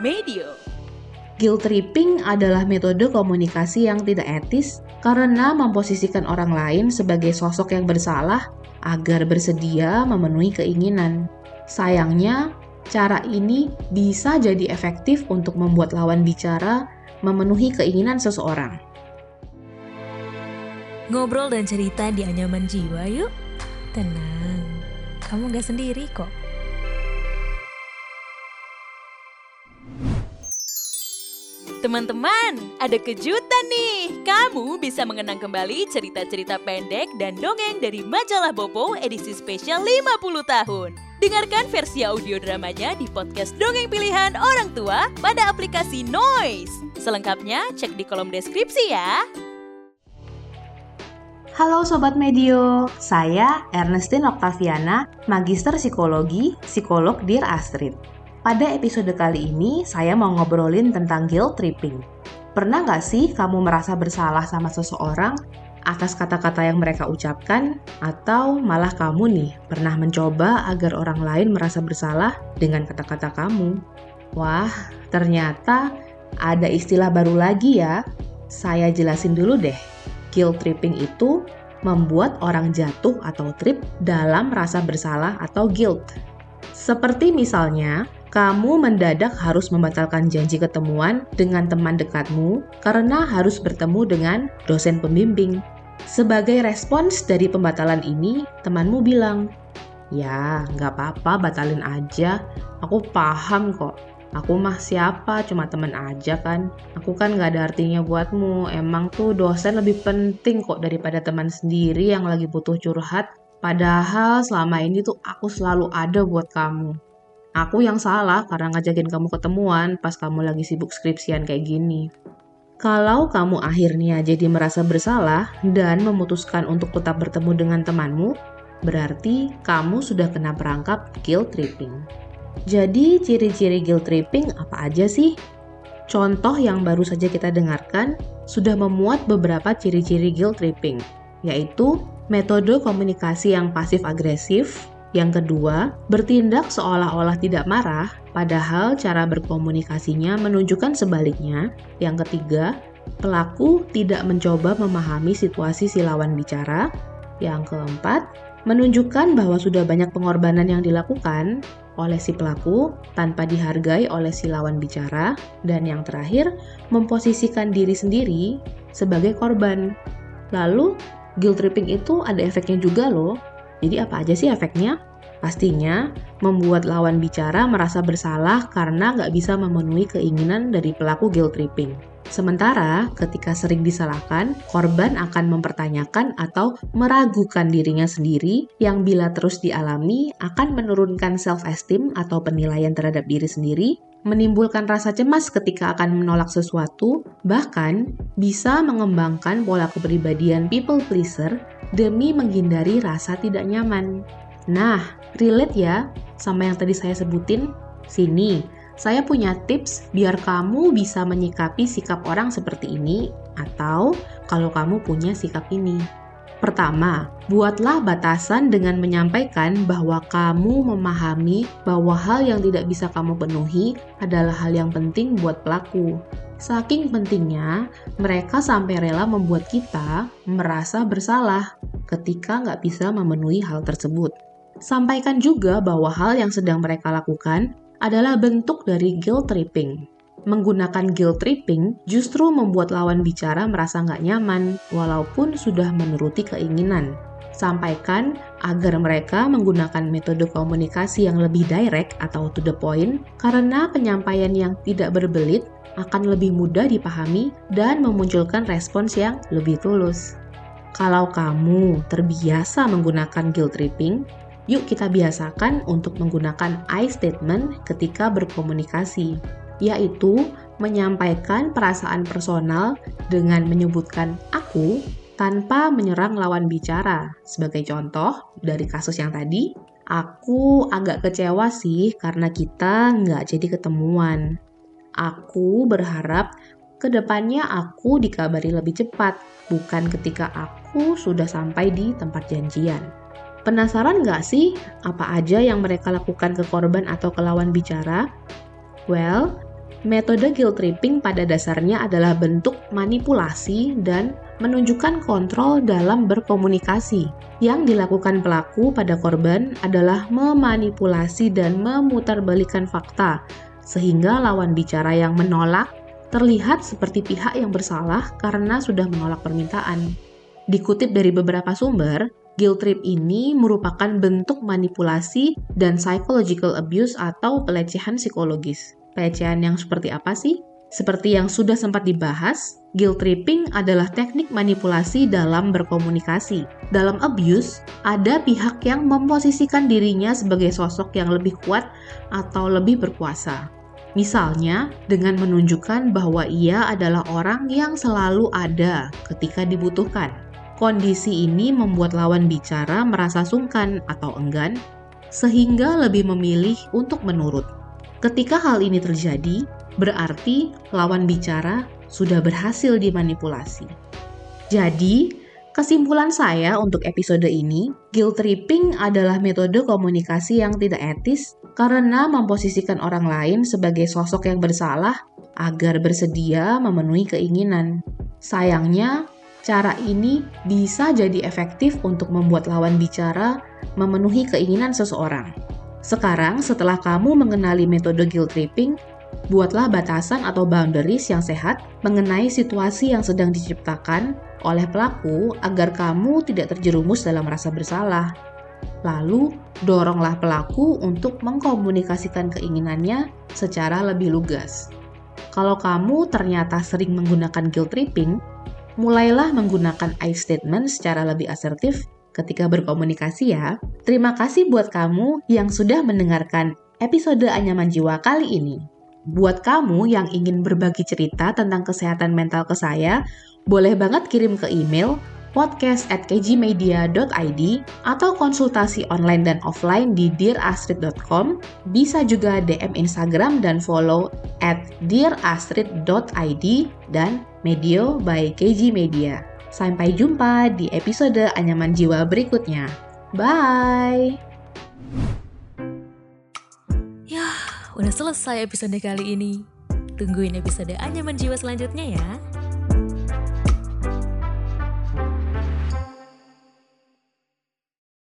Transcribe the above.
Medio. Guilt tripping adalah metode komunikasi yang tidak etis karena memposisikan orang lain sebagai sosok yang bersalah agar bersedia memenuhi keinginan. Sayangnya, cara ini bisa jadi efektif untuk membuat lawan bicara memenuhi keinginan seseorang. Ngobrol dan cerita di anyaman jiwa yuk. Tenang, kamu gak sendiri kok. Teman-teman, ada kejutan nih. Kamu bisa mengenang kembali cerita-cerita pendek dan dongeng dari majalah Bopo edisi spesial 50 tahun. Dengarkan versi audio dramanya di podcast Dongeng Pilihan Orang Tua pada aplikasi Noise. Selengkapnya cek di kolom deskripsi ya. Halo Sobat Medio, saya Ernestine Octaviana, Magister Psikologi, Psikolog Dear Astrid. Pada episode kali ini, saya mau ngobrolin tentang guilt tripping. Pernah nggak sih kamu merasa bersalah sama seseorang atas kata-kata yang mereka ucapkan? Atau malah kamu nih pernah mencoba agar orang lain merasa bersalah dengan kata-kata kamu? Wah, ternyata ada istilah baru lagi ya. Saya jelasin dulu deh. Guilt tripping itu membuat orang jatuh atau trip dalam rasa bersalah atau guilt. Seperti misalnya, kamu mendadak harus membatalkan janji ketemuan dengan teman dekatmu karena harus bertemu dengan dosen pembimbing. Sebagai respons dari pembatalan ini, temanmu bilang, Ya, nggak apa-apa, batalin aja. Aku paham kok. Aku mah siapa, cuma temen aja kan. Aku kan nggak ada artinya buatmu. Emang tuh dosen lebih penting kok daripada teman sendiri yang lagi butuh curhat. Padahal selama ini tuh aku selalu ada buat kamu. Aku yang salah karena ngajakin kamu ketemuan pas kamu lagi sibuk skripsian kayak gini. Kalau kamu akhirnya jadi merasa bersalah dan memutuskan untuk tetap bertemu dengan temanmu, berarti kamu sudah kena perangkap guilt tripping. Jadi, ciri-ciri guilt tripping apa aja sih? Contoh yang baru saja kita dengarkan sudah memuat beberapa ciri-ciri guilt tripping, yaitu metode komunikasi yang pasif-agresif, yang kedua, bertindak seolah-olah tidak marah, padahal cara berkomunikasinya menunjukkan sebaliknya. Yang ketiga, pelaku tidak mencoba memahami situasi si lawan bicara. Yang keempat, menunjukkan bahwa sudah banyak pengorbanan yang dilakukan oleh si pelaku tanpa dihargai oleh si lawan bicara. Dan yang terakhir, memposisikan diri sendiri sebagai korban. Lalu, guilt tripping itu ada efeknya juga loh jadi apa aja sih efeknya? Pastinya membuat lawan bicara merasa bersalah karena nggak bisa memenuhi keinginan dari pelaku guilt tripping. Sementara ketika sering disalahkan, korban akan mempertanyakan atau meragukan dirinya sendiri yang bila terus dialami akan menurunkan self-esteem atau penilaian terhadap diri sendiri, menimbulkan rasa cemas ketika akan menolak sesuatu, bahkan bisa mengembangkan pola kepribadian people pleaser demi menghindari rasa tidak nyaman. Nah, relate ya sama yang tadi saya sebutin? Sini, saya punya tips biar kamu bisa menyikapi sikap orang seperti ini atau kalau kamu punya sikap ini. Pertama, buatlah batasan dengan menyampaikan bahwa kamu memahami bahwa hal yang tidak bisa kamu penuhi adalah hal yang penting buat pelaku. Saking pentingnya, mereka sampai rela membuat kita merasa bersalah ketika nggak bisa memenuhi hal tersebut. Sampaikan juga bahwa hal yang sedang mereka lakukan adalah bentuk dari guilt tripping. Menggunakan guilt tripping justru membuat lawan bicara merasa nggak nyaman, walaupun sudah menuruti keinginan. Sampaikan agar mereka menggunakan metode komunikasi yang lebih direct atau to the point, karena penyampaian yang tidak berbelit akan lebih mudah dipahami dan memunculkan respons yang lebih tulus. Kalau kamu terbiasa menggunakan guilt tripping, yuk kita biasakan untuk menggunakan I statement ketika berkomunikasi, yaitu menyampaikan perasaan personal dengan menyebutkan aku tanpa menyerang lawan bicara. Sebagai contoh, dari kasus yang tadi, aku agak kecewa sih karena kita nggak jadi ketemuan. Aku berharap ke depannya aku dikabari lebih cepat, bukan ketika aku sudah sampai di tempat janjian. Penasaran nggak sih apa aja yang mereka lakukan ke korban atau ke lawan bicara? Well, Metode guilt tripping pada dasarnya adalah bentuk manipulasi dan menunjukkan kontrol dalam berkomunikasi. Yang dilakukan pelaku pada korban adalah memanipulasi dan memutarbalikkan fakta, sehingga lawan bicara yang menolak terlihat seperti pihak yang bersalah karena sudah menolak permintaan. Dikutip dari beberapa sumber, guilt trip ini merupakan bentuk manipulasi dan psychological abuse atau pelecehan psikologis. Pelecehan yang seperti apa sih? Seperti yang sudah sempat dibahas, guilt tripping adalah teknik manipulasi dalam berkomunikasi. Dalam abuse, ada pihak yang memposisikan dirinya sebagai sosok yang lebih kuat atau lebih berkuasa. Misalnya, dengan menunjukkan bahwa ia adalah orang yang selalu ada ketika dibutuhkan. Kondisi ini membuat lawan bicara merasa sungkan atau enggan, sehingga lebih memilih untuk menurut. Ketika hal ini terjadi, berarti lawan bicara sudah berhasil dimanipulasi. Jadi, Kesimpulan saya untuk episode ini, guilt tripping adalah metode komunikasi yang tidak etis karena memposisikan orang lain sebagai sosok yang bersalah agar bersedia memenuhi keinginan. Sayangnya, cara ini bisa jadi efektif untuk membuat lawan bicara memenuhi keinginan seseorang. Sekarang, setelah kamu mengenali metode guilt tripping, buatlah batasan atau boundaries yang sehat mengenai situasi yang sedang diciptakan oleh pelaku agar kamu tidak terjerumus dalam rasa bersalah. Lalu, doronglah pelaku untuk mengkomunikasikan keinginannya secara lebih lugas. Kalau kamu ternyata sering menggunakan guilt tripping, mulailah menggunakan I statement secara lebih asertif ketika berkomunikasi ya. Terima kasih buat kamu yang sudah mendengarkan episode Anyaman Jiwa kali ini. Buat kamu yang ingin berbagi cerita tentang kesehatan mental ke saya, boleh banget kirim ke email podcast kgmedia.id atau konsultasi online dan offline di dearastrid.com. Bisa juga DM Instagram dan follow at dearastrid.id dan Medio by KG Media. Sampai jumpa di episode Anyaman Jiwa berikutnya. Bye! Yah, udah selesai episode kali ini. Tungguin episode Anyaman Jiwa selanjutnya ya.